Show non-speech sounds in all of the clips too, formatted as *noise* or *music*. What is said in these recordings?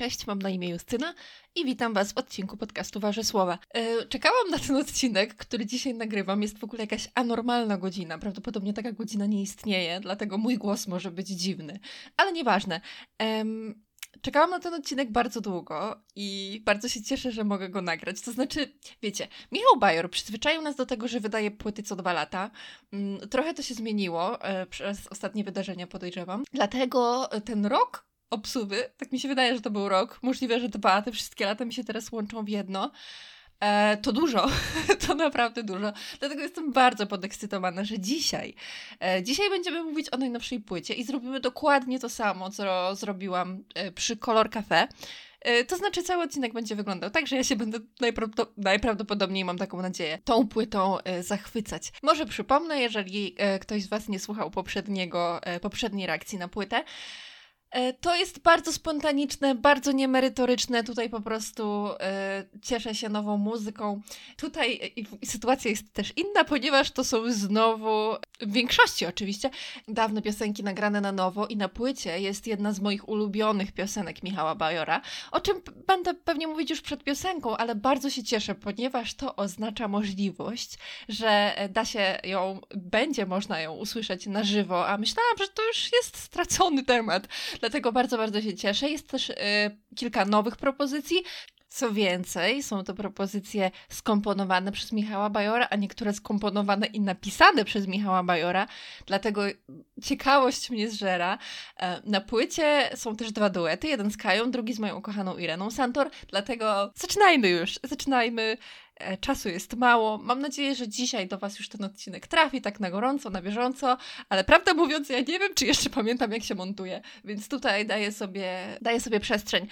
Cześć, mam na imię Justyna i witam Was w odcinku podcastu Wasze Słowa. Yy, czekałam na ten odcinek, który dzisiaj nagrywam. Jest w ogóle jakaś anormalna godzina. Prawdopodobnie taka godzina nie istnieje, dlatego mój głos może być dziwny. Ale nieważne. Yy, Czekałam na ten odcinek bardzo długo i bardzo się cieszę, że mogę go nagrać. To znaczy, wiecie, Michał Bajor przyzwyczaił nas do tego, że wydaje płyty co dwa lata. Mm, trochę to się zmieniło e, przez ostatnie wydarzenia, podejrzewam. Dlatego ten rok obsuwy, tak mi się wydaje, że to był rok, możliwe, że dwa, te wszystkie lata mi się teraz łączą w jedno. E, to dużo, *laughs* to naprawdę dużo. Dlatego jestem bardzo podekscytowana, że dzisiaj, e, dzisiaj będziemy mówić o najnowszej płycie i zrobimy dokładnie to samo, co zrobiłam e, przy Color Cafe. E, to znaczy, cały odcinek będzie wyglądał tak, że ja się będę najprawdopodobniej, mam taką nadzieję, tą płytą e, zachwycać. Może przypomnę, jeżeli e, ktoś z Was nie słuchał poprzedniego, poprzedniej reakcji na płytę, to jest bardzo spontaniczne, bardzo niemerytoryczne. Tutaj po prostu e, cieszę się nową muzyką. Tutaj e, sytuacja jest też inna, ponieważ to są znowu, w większości oczywiście, dawne piosenki nagrane na nowo i na płycie jest jedna z moich ulubionych piosenek Michała Bajora, o czym będę pewnie mówić już przed piosenką, ale bardzo się cieszę, ponieważ to oznacza możliwość, że da się ją, będzie można ją usłyszeć na żywo, a myślałam, że to już jest stracony temat Dlatego bardzo, bardzo się cieszę. Jest też y, kilka nowych propozycji. Co więcej, są to propozycje skomponowane przez Michała Bajora, a niektóre skomponowane i napisane przez Michała Bajora, dlatego ciekawość mnie zżera. E, na płycie są też dwa duety, jeden z Kają, drugi z moją ukochaną Ireną Santor, dlatego zaczynajmy już, zaczynajmy. E, czasu jest mało. Mam nadzieję, że dzisiaj do Was już ten odcinek trafi tak na gorąco, na bieżąco, ale prawdę mówiąc, ja nie wiem, czy jeszcze pamiętam, jak się montuje, więc tutaj daję sobie, daję sobie przestrzeń.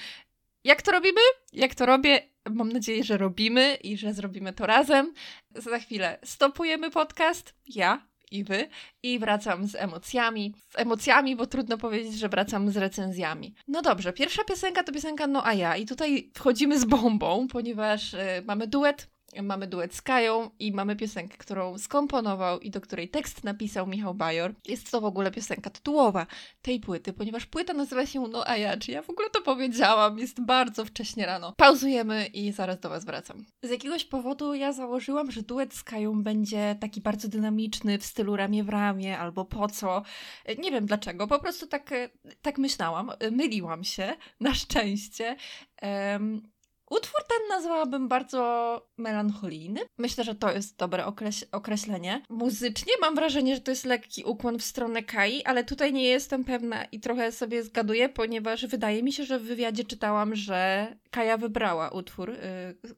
Jak to robimy? Jak to robię? Mam nadzieję, że robimy i że zrobimy to razem. Za chwilę stopujemy podcast. Ja, i wy, i wracam z emocjami. Z emocjami, bo trudno powiedzieć, że wracam z recenzjami. No dobrze, pierwsza piosenka to piosenka No a ja, i tutaj wchodzimy z bombą, ponieważ y, mamy duet Mamy duet z Kają i mamy piosenkę, którą skomponował i do której tekst napisał Michał Bajor. Jest to w ogóle piosenka tytułowa tej płyty, ponieważ płyta nazywa się No a ja, czy ja w ogóle to powiedziałam? Jest bardzo wcześnie rano. Pauzujemy i zaraz do Was wracam. Z jakiegoś powodu ja założyłam, że duet z Kają będzie taki bardzo dynamiczny w stylu ramię w ramię albo po co. Nie wiem dlaczego, po prostu tak, tak myślałam. Myliłam się, na szczęście. Um, Utwór ten nazwałabym bardzo melancholijny. Myślę, że to jest dobre okreś określenie. Muzycznie mam wrażenie, że to jest lekki ukłon w stronę Kai, ale tutaj nie jestem pewna i trochę sobie zgaduję, ponieważ wydaje mi się, że w wywiadzie czytałam, że Kaja wybrała utwór, y,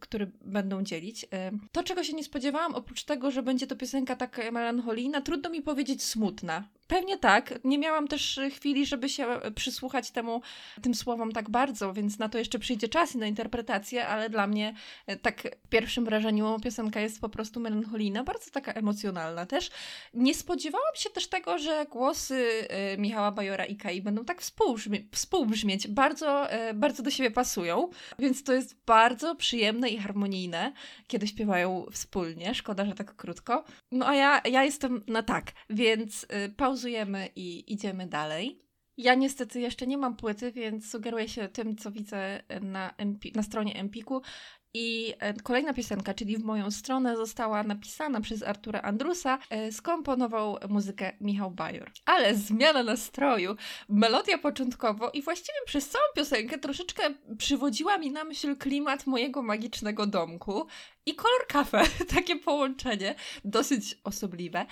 który będą dzielić. Y, to, czego się nie spodziewałam, oprócz tego, że będzie to piosenka tak melancholijna, trudno mi powiedzieć smutna. Pewnie tak. Nie miałam też chwili, żeby się przysłuchać temu, tym słowom tak bardzo, więc na to jeszcze przyjdzie czas i na interpretację, ale dla mnie y, tak w pierwszym wrażeniu piosenka jest po prostu melancholijna, bardzo taka emocjonalna też. Nie spodziewałam się też tego, że głosy Michała Bajora i Kai będą tak współbrzmi współbrzmieć. Bardzo, bardzo do siebie pasują. Więc to jest bardzo przyjemne i harmonijne, kiedy śpiewają wspólnie. Szkoda, że tak krótko. No a ja, ja jestem na tak, więc y, pauzujemy i idziemy dalej. Ja niestety jeszcze nie mam płyty, więc sugeruję się tym, co widzę na, Empi na stronie Empiku. I e, kolejna piosenka, czyli w moją stronę, została napisana przez Artura Andrusa, e, skomponował muzykę Michał Bajor. Ale zmiana nastroju, melodia początkowo i właściwie przez całą piosenkę troszeczkę przywodziła mi na myśl klimat mojego magicznego domku i kolor kafe. *laughs* Takie połączenie, dosyć osobliwe.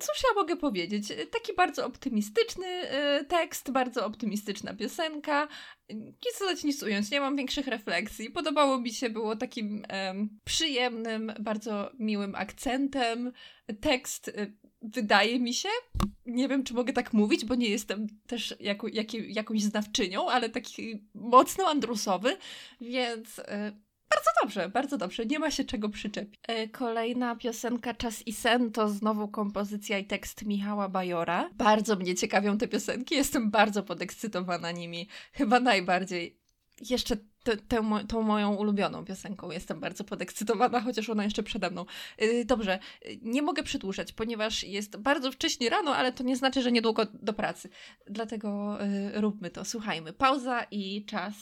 Cóż ja mogę powiedzieć? Taki bardzo optymistyczny y, tekst, bardzo optymistyczna piosenka. Nic dodać, nic ująć, nie mam większych refleksji. Podobało mi się, było takim um, przyjemnym, bardzo miłym akcentem. Tekst y, wydaje mi się, nie wiem czy mogę tak mówić, bo nie jestem też jako, jak, jakąś znawczynią, ale taki mocno andrusowy, więc y, bardzo dobrze, bardzo dobrze. Nie ma się czego przyczepić. E, kolejna piosenka Czas i Sen to znowu kompozycja i tekst Michała Bajora. Bardzo mnie ciekawią te piosenki. Jestem bardzo podekscytowana nimi. Chyba najbardziej. Jeszcze tę, tą moją ulubioną piosenką. Jestem bardzo podekscytowana, chociaż ona jeszcze przede mną. Yy, dobrze, nie mogę przedłużać, ponieważ jest bardzo wcześnie rano, ale to nie znaczy, że niedługo do pracy. Dlatego róbmy to. Słuchajmy. Pauza i czas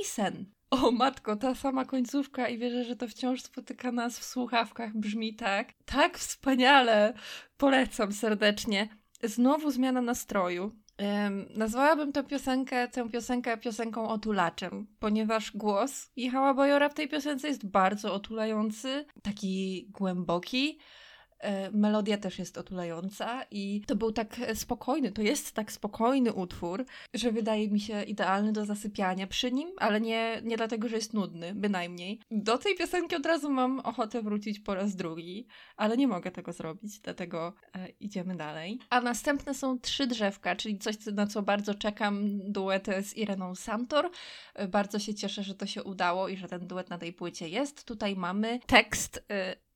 i sen. O matko, ta sama końcówka i wierzę, że to wciąż spotyka nas w słuchawkach. Brzmi tak. Tak wspaniale. Polecam serdecznie. Znowu zmiana nastroju. Nazwałabym tę piosenkę, tę piosenkę piosenką otulaczem, ponieważ głos Michała Bajora w tej piosence jest bardzo otulający, taki głęboki, melodia też jest otulająca i to był tak spokojny, to jest tak spokojny utwór, że wydaje mi się idealny do zasypiania przy nim, ale nie, nie dlatego, że jest nudny, bynajmniej. Do tej piosenki od razu mam ochotę wrócić po raz drugi, ale nie mogę tego zrobić, dlatego e, idziemy dalej. A następne są Trzy Drzewka, czyli coś, na co bardzo czekam, duet z Ireną Santor. E, bardzo się cieszę, że to się udało i że ten duet na tej płycie jest. Tutaj mamy tekst y,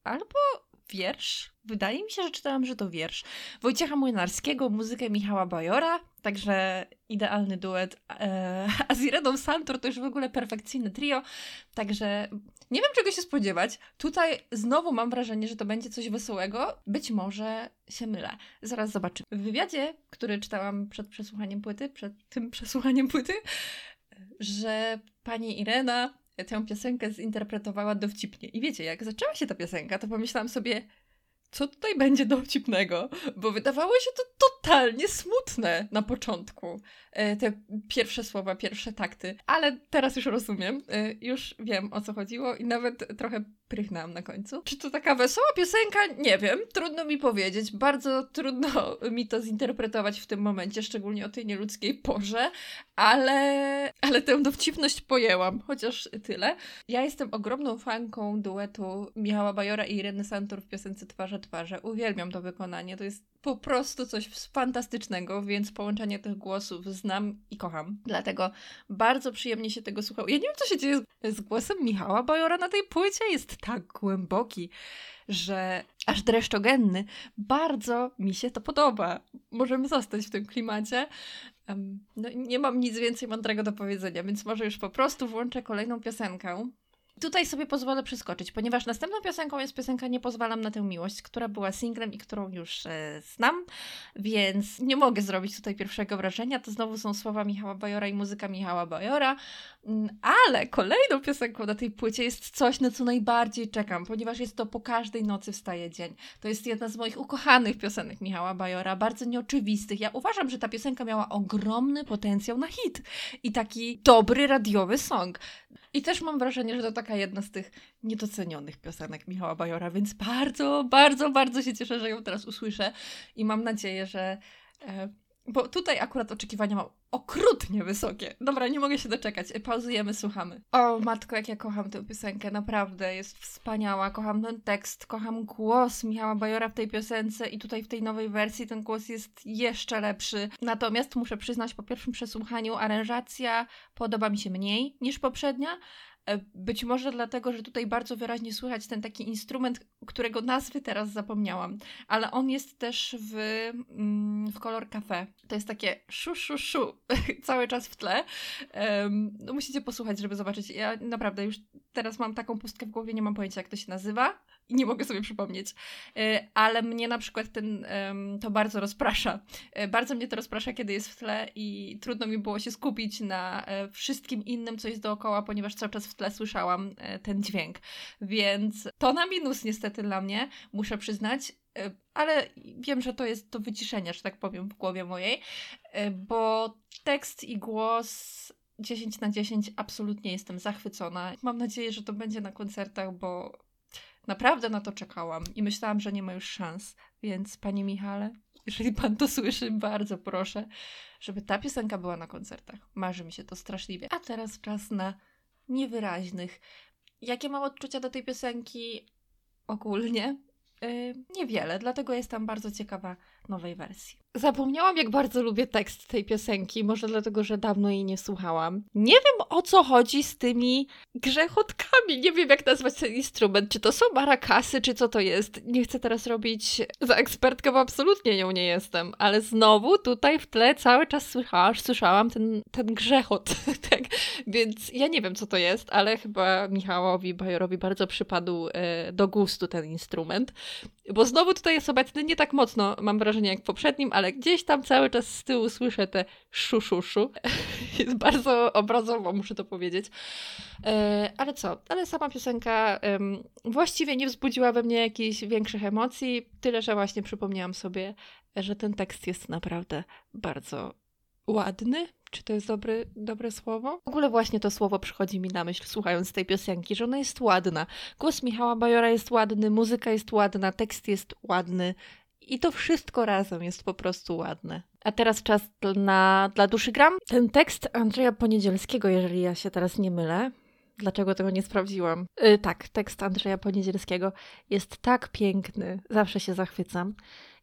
albo wiersz. Wydaje mi się, że czytałam, że to wiersz. Wojciecha Młynarskiego, muzykę Michała Bajora, także idealny duet. Eee, a *laughs* z Ireną Santor to już w ogóle perfekcyjny trio, także nie wiem czego się spodziewać. Tutaj znowu mam wrażenie, że to będzie coś wesołego. Być może się mylę. Zaraz zobaczymy. W wywiadzie, który czytałam przed przesłuchaniem płyty, przed tym przesłuchaniem płyty, że pani Irena tę piosenkę zinterpretowała dowcipnie. I wiecie, jak zaczęła się ta piosenka, to pomyślałam sobie, co tutaj będzie dowcipnego? Bo wydawało się to totalnie smutne na początku. E, te pierwsze słowa, pierwsze takty. Ale teraz już rozumiem, e, już wiem o co chodziło i nawet trochę prychnęłam na końcu. Czy to taka wesoła piosenka? Nie wiem, trudno mi powiedzieć. Bardzo trudno *laughs* mi to zinterpretować w tym momencie, szczególnie o tej nieludzkiej porze, ale, ale tę dowcipność pojęłam, chociaż tyle. Ja jestem ogromną fanką duetu Michała Bajora i Ireny Santur w piosence Twarze Twarze. Uwielbiam to wykonanie, to jest po prostu coś fantastycznego, więc połączenie tych głosów znam i kocham. Dlatego bardzo przyjemnie się tego słuchało. Ja nie wiem, co się dzieje z, z głosem Michała Bajora na tej płycie. Jest tak głęboki, że aż dreszczogenny. Bardzo mi się to podoba. Możemy zostać w tym klimacie. No, nie mam nic więcej mądrego do powiedzenia, więc może już po prostu włączę kolejną piosenkę. Tutaj sobie pozwolę przeskoczyć, ponieważ następną piosenką jest piosenka Nie pozwalam na tę miłość, która była singlem i którą już e, znam, więc nie mogę zrobić tutaj pierwszego wrażenia. To znowu są słowa Michała Bajora i muzyka Michała Bajora, mm, ale kolejną piosenką na tej płycie jest coś, na co najbardziej czekam, ponieważ jest to Po każdej nocy wstaje dzień. To jest jedna z moich ukochanych piosenek Michała Bajora, bardzo nieoczywistych. Ja uważam, że ta piosenka miała ogromny potencjał na hit i taki dobry radiowy song. I też mam wrażenie, że to taka jedna z tych niedocenionych piosenek Michała Bajora, więc bardzo, bardzo, bardzo się cieszę, że ją teraz usłyszę i mam nadzieję, że. E, bo tutaj akurat oczekiwania mam okrutnie wysokie. Dobra, nie mogę się doczekać. Pauzujemy, słuchamy. O matko, jak ja kocham tę piosenkę, naprawdę jest wspaniała. Kocham ten tekst, kocham głos Michała Bajora w tej piosence i tutaj w tej nowej wersji ten głos jest jeszcze lepszy. Natomiast muszę przyznać, po pierwszym przesłuchaniu aranżacja podoba mi się mniej niż poprzednia, być może dlatego, że tutaj bardzo wyraźnie słychać ten taki instrument, którego nazwy teraz zapomniałam, ale on jest też w, mm, w kolor kafe. To jest takie szu, szu, szu *laughs* cały czas w tle. No musicie posłuchać, żeby zobaczyć. Ja naprawdę już teraz mam taką pustkę w głowie, nie mam pojęcia, jak to się nazywa i nie mogę sobie przypomnieć. E, ale mnie na przykład ten, to bardzo rozprasza. E, bardzo mnie to rozprasza, kiedy jest w tle i trudno mi było się skupić na e, wszystkim innym, co jest dookoła, ponieważ cały czas w tle słyszałam ten dźwięk. Więc to na minus niestety dla mnie, muszę przyznać. Ale wiem, że to jest do wyciszenia, że tak powiem, w głowie mojej, bo tekst i głos 10 na 10 absolutnie jestem zachwycona. Mam nadzieję, że to będzie na koncertach, bo Naprawdę na to czekałam i myślałam, że nie ma już szans. Więc, panie Michale, jeżeli pan to słyszy, bardzo proszę, żeby ta piosenka była na koncertach. Marzy mi się to straszliwie. A teraz czas na niewyraźnych. Jakie mam odczucia do tej piosenki ogólnie? Yy, niewiele, dlatego jestem bardzo ciekawa nowej wersji. Zapomniałam, jak bardzo lubię tekst tej piosenki, może dlatego, że dawno jej nie słuchałam. Nie wiem o co chodzi z tymi grzechotkami. Nie wiem, jak nazwać ten instrument. Czy to są marakasy, czy co to jest? Nie chcę teraz robić za ekspertkę, bo absolutnie nią nie jestem. Ale znowu tutaj w tle cały czas słyszałam, słyszałam ten, ten grzechot. *laughs* tak? Więc ja nie wiem, co to jest, ale chyba Michałowi Bajorowi bardzo przypadł e, do gustu ten instrument. Bo znowu tutaj jest obecny nie tak mocno, mam wrażenie, jak w poprzednim, ale gdzieś tam cały czas z tyłu słyszę te szuszuszu. *laughs* Jest bardzo obrazowo, muszę to powiedzieć. E, ale co? Ale sama piosenka właściwie nie wzbudziła we mnie jakichś większych emocji, tyle że właśnie przypomniałam sobie, że ten tekst jest naprawdę bardzo ładny. Czy to jest dobry, dobre słowo? W ogóle właśnie to słowo przychodzi mi na myśl, słuchając tej piosenki, że ona jest ładna. Głos Michała Bajora jest ładny, muzyka jest ładna, tekst jest ładny, i to wszystko razem jest po prostu ładne. A teraz czas na, dla duszy gram. Ten tekst Andrzeja Poniedzielskiego, jeżeli ja się teraz nie mylę, dlaczego tego nie sprawdziłam? Yy, tak, tekst Andrzeja Poniedzielskiego jest tak piękny, zawsze się zachwycam.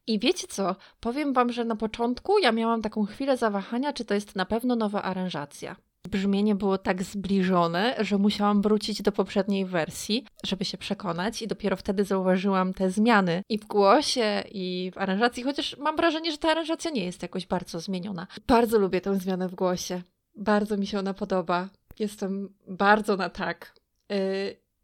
I wiecie co? Powiem wam, że na początku ja miałam taką chwilę zawahania, czy to jest na pewno nowa aranżacja brzmienie było tak zbliżone, że musiałam wrócić do poprzedniej wersji, żeby się przekonać, i dopiero wtedy zauważyłam te zmiany i w głosie, i w aranżacji, chociaż mam wrażenie, że ta aranżacja nie jest jakoś bardzo zmieniona. Bardzo lubię tę zmianę w głosie. Bardzo mi się ona podoba. Jestem bardzo na tak. Yy,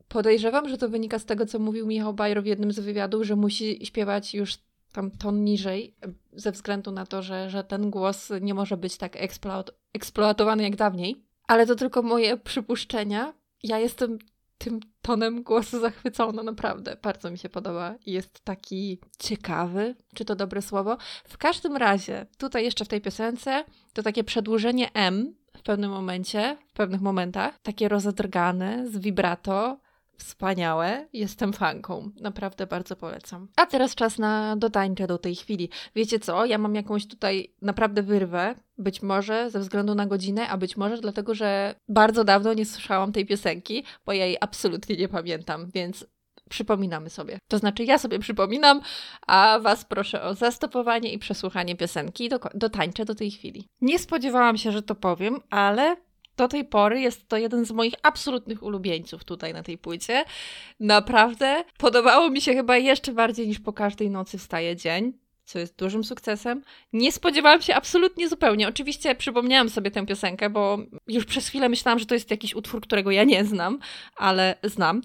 podejrzewam, że to wynika z tego, co mówił Michał Bajro w jednym z wywiadów, że musi śpiewać już tam ton niżej, ze względu na to, że, że ten głos nie może być tak eksploat eksploatowany jak dawniej. Ale to tylko moje przypuszczenia. Ja jestem tym tonem głosu zachwycona, naprawdę. Bardzo mi się podoba jest taki ciekawy, czy to dobre słowo. W każdym razie, tutaj jeszcze w tej piosence, to takie przedłużenie M w pewnym momencie, w pewnych momentach, takie rozedrgane, z vibrato, Wspaniałe, jestem fanką. Naprawdę bardzo polecam. A teraz czas na dotańcze do tej chwili. Wiecie co? Ja mam jakąś tutaj naprawdę wyrwę. Być może ze względu na godzinę, a być może dlatego, że bardzo dawno nie słyszałam tej piosenki, bo ja jej absolutnie nie pamiętam, więc przypominamy sobie. To znaczy, ja sobie przypominam, a Was proszę o zastopowanie i przesłuchanie piosenki do, do tańczę do tej chwili. Nie spodziewałam się, że to powiem, ale do tej pory jest to jeden z moich absolutnych ulubieńców tutaj na tej płycie. Naprawdę podobało mi się chyba jeszcze bardziej niż po każdej nocy wstaje dzień co jest dużym sukcesem. Nie spodziewałam się absolutnie zupełnie. Oczywiście przypomniałam sobie tę piosenkę, bo już przez chwilę myślałam, że to jest jakiś utwór, którego ja nie znam, ale znam.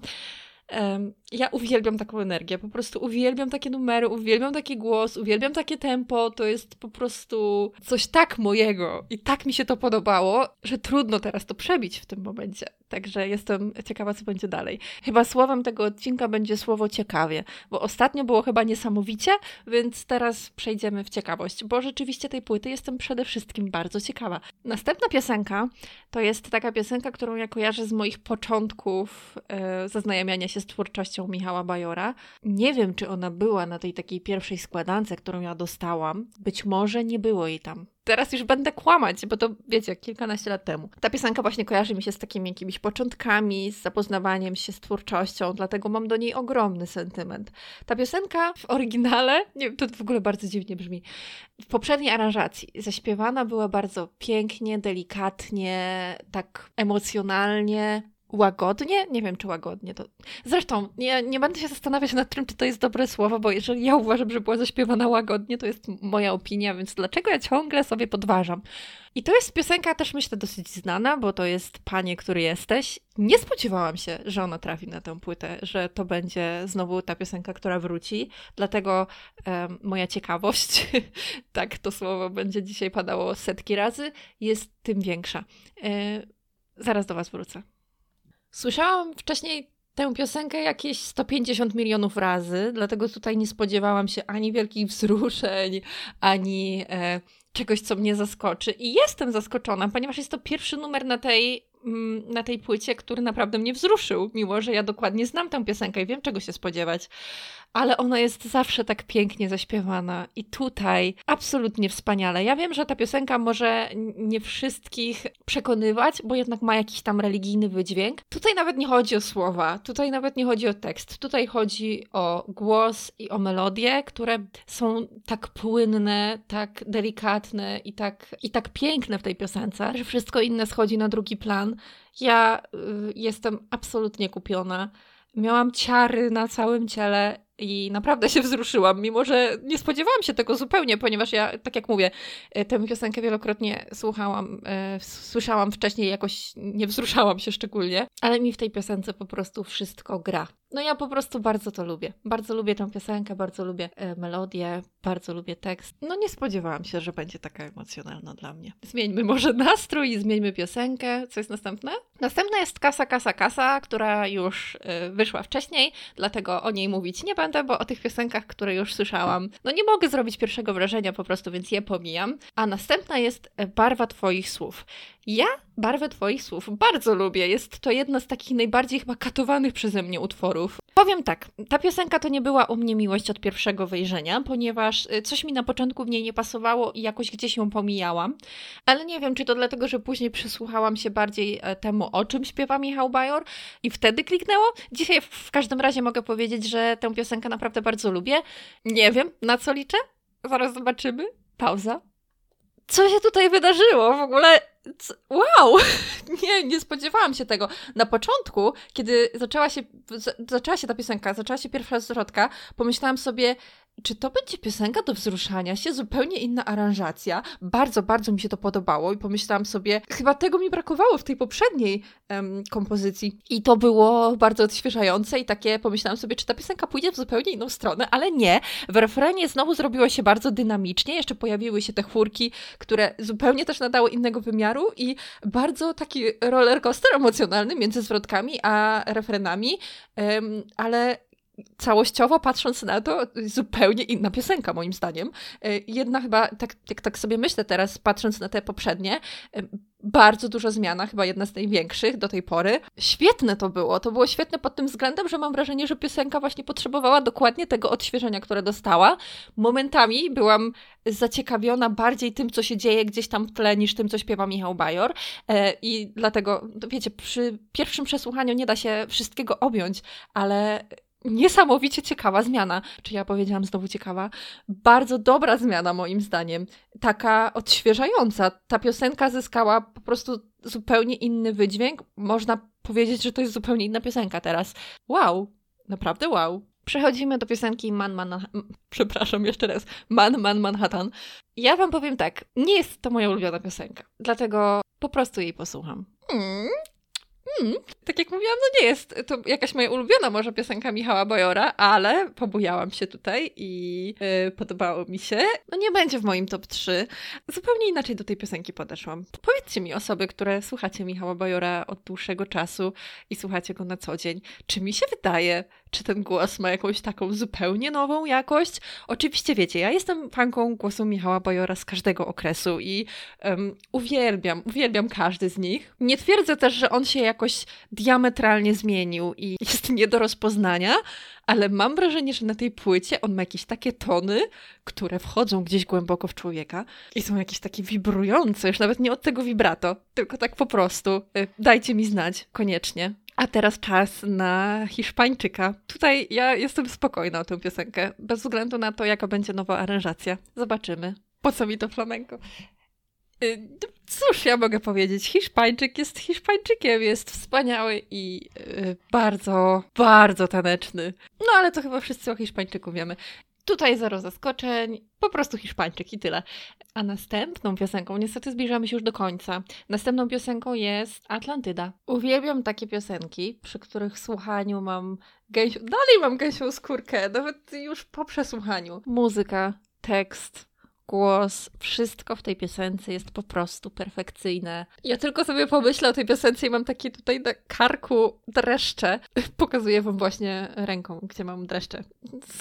Ja uwielbiam taką energię, po prostu uwielbiam takie numery, uwielbiam taki głos, uwielbiam takie tempo, to jest po prostu coś tak mojego i tak mi się to podobało, że trudno teraz to przebić w tym momencie. Także jestem ciekawa, co będzie dalej. Chyba słowem tego odcinka będzie słowo ciekawie, bo ostatnio było chyba niesamowicie, więc teraz przejdziemy w ciekawość, bo rzeczywiście tej płyty jestem przede wszystkim bardzo ciekawa. Następna piosenka to jest taka piosenka, którą ja kojarzę z moich początków yy, zaznajamiania się z twórczością Michała Bajora. Nie wiem, czy ona była na tej takiej pierwszej składance, którą ja dostałam. Być może nie było jej tam. Teraz już będę kłamać, bo to wiecie, kilkanaście lat temu. Ta piosenka właśnie kojarzy mi się z takimi jakimiś początkami, z zapoznawaniem się z twórczością, dlatego mam do niej ogromny sentyment. Ta piosenka w oryginale, nie, to w ogóle bardzo dziwnie brzmi, w poprzedniej aranżacji zaśpiewana była bardzo pięknie, delikatnie, tak emocjonalnie łagodnie? Nie wiem, czy łagodnie to. Zresztą, nie, nie będę się zastanawiać nad tym, czy to jest dobre słowo, bo jeżeli ja uważam, że była zaśpiewana łagodnie, to jest moja opinia, więc dlaczego ja ciągle sobie podważam? I to jest piosenka też myślę dosyć znana, bo to jest Panie, który jesteś. Nie spodziewałam się, że ona trafi na tę płytę, że to będzie znowu ta piosenka, która wróci. Dlatego moja ciekawość, *laughs* tak to słowo będzie dzisiaj padało setki razy, jest tym większa. E, zaraz do Was wrócę. Słyszałam wcześniej tę piosenkę jakieś 150 milionów razy, dlatego tutaj nie spodziewałam się ani wielkich wzruszeń, ani e, czegoś, co mnie zaskoczy. I jestem zaskoczona, ponieważ jest to pierwszy numer na tej na tej płycie, który naprawdę mnie wzruszył, mimo że ja dokładnie znam tę piosenkę i wiem, czego się spodziewać ale ona jest zawsze tak pięknie zaśpiewana i tutaj absolutnie wspaniale. Ja wiem, że ta piosenka może nie wszystkich przekonywać, bo jednak ma jakiś tam religijny wydźwięk. Tutaj nawet nie chodzi o słowa, tutaj nawet nie chodzi o tekst, tutaj chodzi o głos i o melodię, które są tak płynne, tak delikatne i tak, i tak piękne w tej piosence, że wszystko inne schodzi na drugi plan. Ja y, jestem absolutnie kupiona. Miałam ciary na całym ciele i naprawdę się wzruszyłam, mimo że nie spodziewałam się tego zupełnie, ponieważ ja, tak jak mówię, e, tę piosenkę wielokrotnie słuchałam, e, słyszałam wcześniej, jakoś nie wzruszałam się szczególnie, ale mi w tej piosence po prostu wszystko gra. No ja po prostu bardzo to lubię. Bardzo lubię tę piosenkę, bardzo lubię e, melodię, bardzo lubię tekst. No nie spodziewałam się, że będzie taka emocjonalna dla mnie. Zmieńmy może nastrój i zmieńmy piosenkę. Co jest następne? Następna jest Kasa, Kasa, Kasa, która już e, wyszła wcześniej, dlatego o niej mówić nie będę, bo o tych piosenkach, które już słyszałam, no nie mogę zrobić pierwszego wrażenia po prostu, więc je pomijam. A następna jest Barwa Twoich Słów. Ja barwę Twoich słów bardzo lubię. Jest to jedna z takich najbardziej chyba katowanych przeze mnie utworów. Powiem tak, ta piosenka to nie była u mnie miłość od pierwszego wejrzenia, ponieważ y, coś mi na początku w niej nie pasowało i jakoś gdzieś ją pomijałam. Ale nie wiem, czy to dlatego, że później przysłuchałam się bardziej e, temu, o czym śpiewa Michał Bajor i wtedy kliknęło. Dzisiaj w każdym razie mogę powiedzieć, że tę piosenkę naprawdę bardzo lubię. Nie wiem, na co liczę. Zaraz zobaczymy. Pauza. Co się tutaj wydarzyło? W ogóle Wow! *laughs* Nie, nie spodziewałam się tego. Na początku, kiedy zaczęła się, zaczęła się ta piosenka, zaczęła się pierwsza zwrotka, pomyślałam sobie, czy to będzie piosenka do wzruszania się, zupełnie inna aranżacja. Bardzo, bardzo mi się to podobało i pomyślałam sobie, chyba tego mi brakowało w tej poprzedniej um, kompozycji. I to było bardzo odświeżające i takie pomyślałam sobie, czy ta piosenka pójdzie w zupełnie inną stronę, ale nie. W refrenie znowu zrobiło się bardzo dynamicznie, jeszcze pojawiły się te chórki, które zupełnie też nadały innego wymiaru i bardzo taki roller coaster emocjonalny między zwrotkami a refrenami, um, ale całościowo patrząc na to, zupełnie inna piosenka, moim zdaniem. E, jedna chyba, tak, jak tak sobie myślę teraz, patrząc na te poprzednie, e, bardzo duża zmiana, chyba jedna z największych do tej pory. Świetne to było. To było świetne pod tym względem, że mam wrażenie, że piosenka właśnie potrzebowała dokładnie tego odświeżenia, które dostała. Momentami byłam zaciekawiona bardziej tym, co się dzieje gdzieś tam w tle, niż tym, co śpiewa Michał Bajor. E, I dlatego, wiecie, przy pierwszym przesłuchaniu nie da się wszystkiego objąć, ale niesamowicie ciekawa zmiana. Czy ja powiedziałam znowu ciekawa? Bardzo dobra zmiana moim zdaniem. Taka odświeżająca. Ta piosenka zyskała po prostu zupełnie inny wydźwięk. Można powiedzieć, że to jest zupełnie inna piosenka teraz. Wow, naprawdę wow. Przechodzimy do piosenki Man Man... Przepraszam jeszcze raz. Man Man Manhattan. Ja wam powiem tak, nie jest to moja ulubiona piosenka, dlatego po prostu jej posłucham. Hmm, Hmm, tak jak mówiłam, no nie jest to jakaś moja ulubiona może piosenka Michała Bojora, ale pobujałam się tutaj i yy, podobało mi się. No nie będzie w moim top 3. Zupełnie inaczej do tej piosenki podeszłam. Powiedzcie mi osoby, które słuchacie Michała Bojora od dłuższego czasu i słuchacie go na co dzień, czy mi się wydaje, czy ten głos ma jakąś taką zupełnie nową jakość. Oczywiście wiecie, ja jestem fanką głosu Michała Bajora z każdego okresu i um, uwielbiam, uwielbiam każdy z nich. Nie twierdzę też, że on się jakoś diametralnie zmienił i jest nie do rozpoznania, ale mam wrażenie, że na tej płycie on ma jakieś takie tony, które wchodzą gdzieś głęboko w człowieka i są jakieś takie wibrujące, już nawet nie od tego vibrato, tylko tak po prostu. Y, dajcie mi znać, koniecznie. A teraz czas na Hiszpańczyka. Tutaj ja jestem spokojna o tę piosenkę, bez względu na to, jaka będzie nowa aranżacja. Zobaczymy. Po co mi to flamenko? Y, cóż ja mogę powiedzieć? Hiszpańczyk jest Hiszpańczykiem, jest wspaniały i yy, bardzo, bardzo taneczny. No ale to chyba wszyscy o Hiszpańczyku wiemy. Tutaj zero zaskoczeń, po prostu Hiszpańczyk i tyle. A następną piosenką, niestety zbliżamy się już do końca. Następną piosenką jest Atlantyda. Uwielbiam takie piosenki, przy których słuchaniu mam gęsią, dalej mam gęsią skórkę, nawet już po przesłuchaniu. Muzyka, tekst, głos, wszystko w tej piosence jest po prostu perfekcyjne. Ja tylko sobie pomyślę o tej piosence i mam takie tutaj na karku dreszcze. Pokazuję wam właśnie ręką, gdzie mam dreszcze.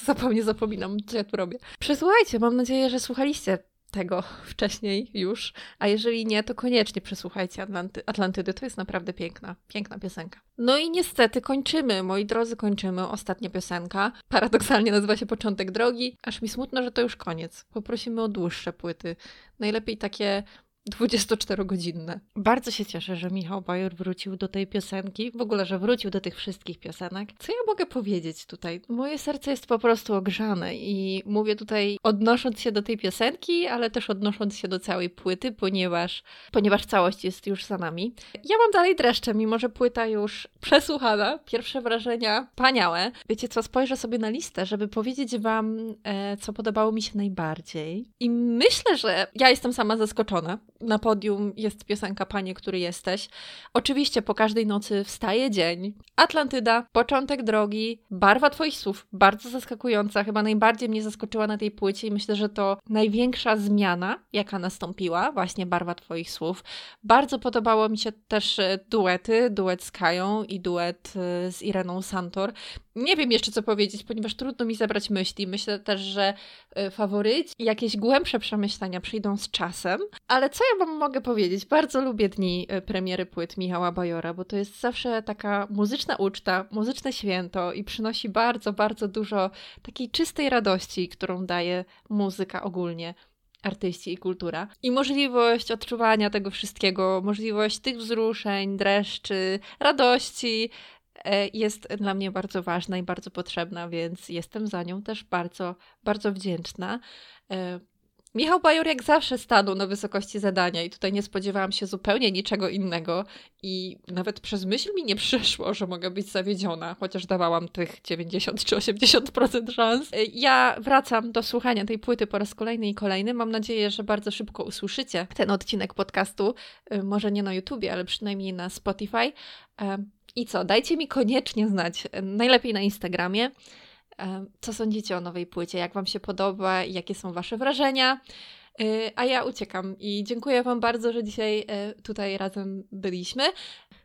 Zupełnie zapominam, co ja tu robię. Przesłuchajcie, mam nadzieję, że słuchaliście tego *laughs* wcześniej już, a jeżeli nie, to koniecznie przesłuchajcie Atlanty Atlantydy. To jest naprawdę piękna, piękna piosenka. No i niestety kończymy, moi drodzy, kończymy. Ostatnia piosenka. Paradoksalnie nazywa się Początek Drogi. Aż mi smutno, że to już koniec. Poprosimy o dłuższe płyty. Najlepiej takie 24-godzinne. Bardzo się cieszę, że Michał Bajor wrócił do tej piosenki, w ogóle, że wrócił do tych wszystkich piosenek. Co ja mogę powiedzieć tutaj? Moje serce jest po prostu ogrzane i mówię tutaj odnosząc się do tej piosenki, ale też odnosząc się do całej płyty, ponieważ, ponieważ całość jest już za nami. Ja mam dalej dreszcze, mimo że płyta już przesłuchana, pierwsze wrażenia paniałe. Wiecie co, spojrzę sobie na listę, żeby powiedzieć wam, e, co podobało mi się najbardziej. I myślę, że ja jestem sama zaskoczona, na podium jest piosenka Panie, który jesteś. Oczywiście po każdej nocy wstaje dzień. Atlantyda, początek drogi, barwa Twoich słów, bardzo zaskakująca, chyba najbardziej mnie zaskoczyła na tej płycie i myślę, że to największa zmiana, jaka nastąpiła, właśnie barwa Twoich słów. Bardzo podobało mi się też e, duety, duet z Kają i duet e, z Ireną Santor. Nie wiem jeszcze co powiedzieć, ponieważ trudno mi zebrać myśli. Myślę też, że e, faworyci i jakieś głębsze przemyślenia przyjdą z czasem, ale co ja wam mogę powiedzieć? Bardzo lubię dni e, premiery płyt Michała Bajora, bo to jest zawsze taka muzyczna uczta, muzyczne święto i przynosi bardzo, bardzo dużo takiej czystej radości, którą daje muzyka ogólnie artyści i kultura. I możliwość odczuwania tego wszystkiego, możliwość tych wzruszeń, dreszczy, radości jest dla mnie bardzo ważna i bardzo potrzebna, więc jestem za nią też bardzo, bardzo wdzięczna. E, Michał Bajor jak zawsze stanął na wysokości zadania i tutaj nie spodziewałam się zupełnie niczego innego i nawet przez myśl mi nie przyszło, że mogę być zawiedziona, chociaż dawałam tych 90 czy 80% szans. Ja wracam do słuchania tej płyty po raz kolejny i kolejny. Mam nadzieję, że bardzo szybko usłyszycie ten odcinek podcastu, y, może nie na YouTubie, ale przynajmniej na Spotify. I co, dajcie mi koniecznie znać, najlepiej na Instagramie, co sądzicie o nowej płycie? Jak Wam się podoba? Jakie są Wasze wrażenia? Y, a ja uciekam i dziękuję Wam bardzo, że dzisiaj y, tutaj razem byliśmy.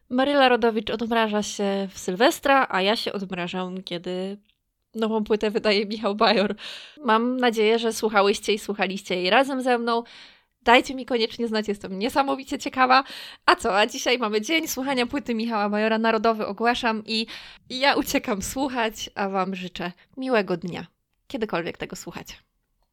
Maryla Rodowicz odmraża się w Sylwestra, a ja się odmrażam, kiedy nową płytę wydaje Michał Bajor. Mam nadzieję, że słuchałyście i słuchaliście jej razem ze mną. Dajcie mi koniecznie znać, jestem niesamowicie ciekawa. A co, a dzisiaj mamy dzień słuchania płyty Michała Majora Narodowy ogłaszam i ja uciekam słuchać, a Wam życzę miłego dnia, kiedykolwiek tego słuchacie.